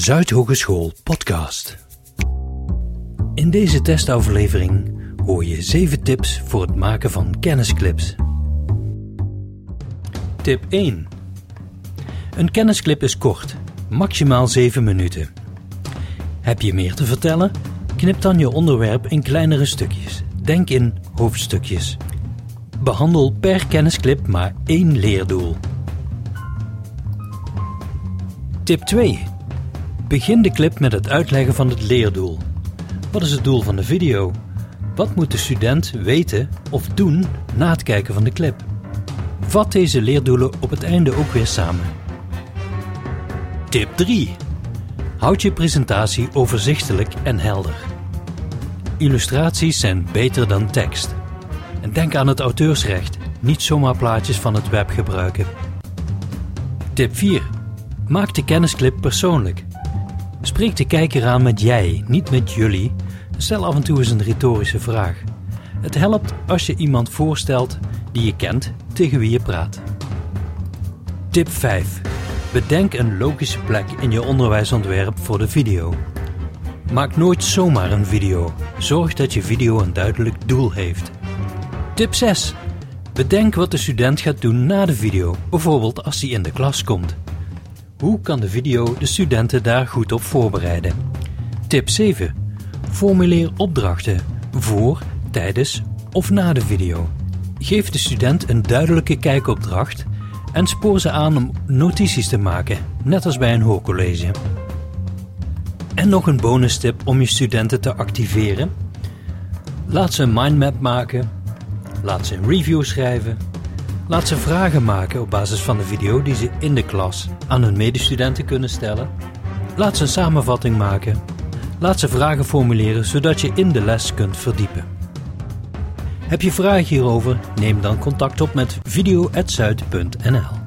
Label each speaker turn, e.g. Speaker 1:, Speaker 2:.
Speaker 1: Zuidhogeschool podcast. In deze testaflevering hoor je 7 tips voor het maken van kennisclips. Tip 1. Een kennisclip is kort, maximaal 7 minuten. Heb je meer te vertellen? Knip dan je onderwerp in kleinere stukjes. Denk in hoofdstukjes. Behandel per kennisclip maar één leerdoel. Tip 2. Begin de clip met het uitleggen van het leerdoel. Wat is het doel van de video? Wat moet de student weten of doen na het kijken van de clip? Vat deze leerdoelen op het einde ook weer samen. Tip 3. Houd je presentatie overzichtelijk en helder. Illustraties zijn beter dan tekst. En denk aan het auteursrecht, niet zomaar plaatjes van het web gebruiken. Tip 4. Maak de kennisclip persoonlijk. Spreek de kijker aan met jij, niet met jullie. Stel af en toe eens een retorische vraag. Het helpt als je iemand voorstelt die je kent tegen wie je praat. Tip 5. Bedenk een logische plek in je onderwijsontwerp voor de video. Maak nooit zomaar een video. Zorg dat je video een duidelijk doel heeft. Tip 6. Bedenk wat de student gaat doen na de video, bijvoorbeeld als hij in de klas komt. Hoe kan de video de studenten daar goed op voorbereiden? Tip 7. Formuleer opdrachten voor, tijdens of na de video. Geef de student een duidelijke kijkopdracht en spoor ze aan om notities te maken, net als bij een hoorcollege. En nog een bonus tip om je studenten te activeren. Laat ze een mindmap maken, laat ze een review schrijven Laat ze vragen maken op basis van de video die ze in de klas aan hun medestudenten kunnen stellen. Laat ze een samenvatting maken. Laat ze vragen formuleren zodat je in de les kunt verdiepen. Heb je vragen hierover? Neem dan contact op met video.zuid.nl